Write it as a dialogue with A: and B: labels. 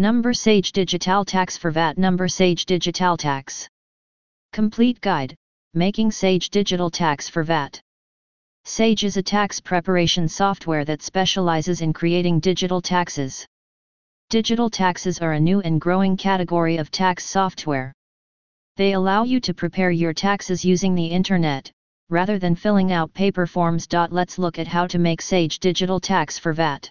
A: Number Sage Digital Tax for VAT Number Sage Digital Tax Complete Guide, Making Sage Digital Tax for VAT Sage is a tax preparation software that specializes in creating digital taxes. Digital taxes are a new and growing category of tax software. They allow you to prepare your taxes using the internet, rather than filling out paper forms. Let's look at how to make Sage Digital Tax for VAT.